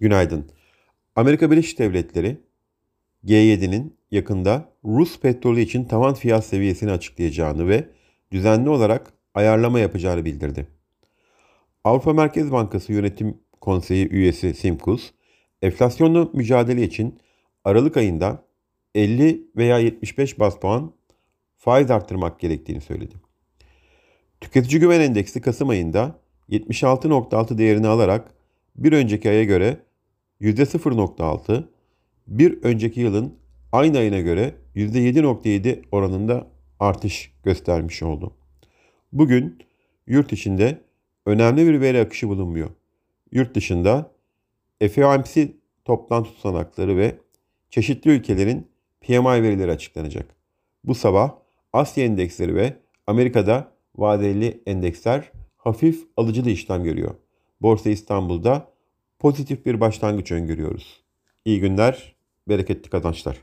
Günaydın. Amerika Birleşik Devletleri G7'nin yakında Rus petrolü için tavan fiyat seviyesini açıklayacağını ve düzenli olarak ayarlama yapacağını bildirdi. Avrupa Merkez Bankası Yönetim Konseyi üyesi Simkus, enflasyonla mücadele için Aralık ayında 50 veya 75 bas puan faiz arttırmak gerektiğini söyledi. Tüketici Güven Endeksi Kasım ayında 76.6 değerini alarak bir önceki aya göre %0.6, bir önceki yılın aynı ayına göre %7.7 oranında artış göstermiş oldu. Bugün yurt içinde önemli bir veri akışı bulunmuyor. Yurt dışında FOMC toplantı tutanakları ve çeşitli ülkelerin PMI verileri açıklanacak. Bu sabah Asya endeksleri ve Amerika'da vadeli endeksler hafif alıcılı işlem görüyor. Borsa İstanbul'da pozitif bir başlangıç öngörüyoruz. İyi günler, bereketli kazançlar.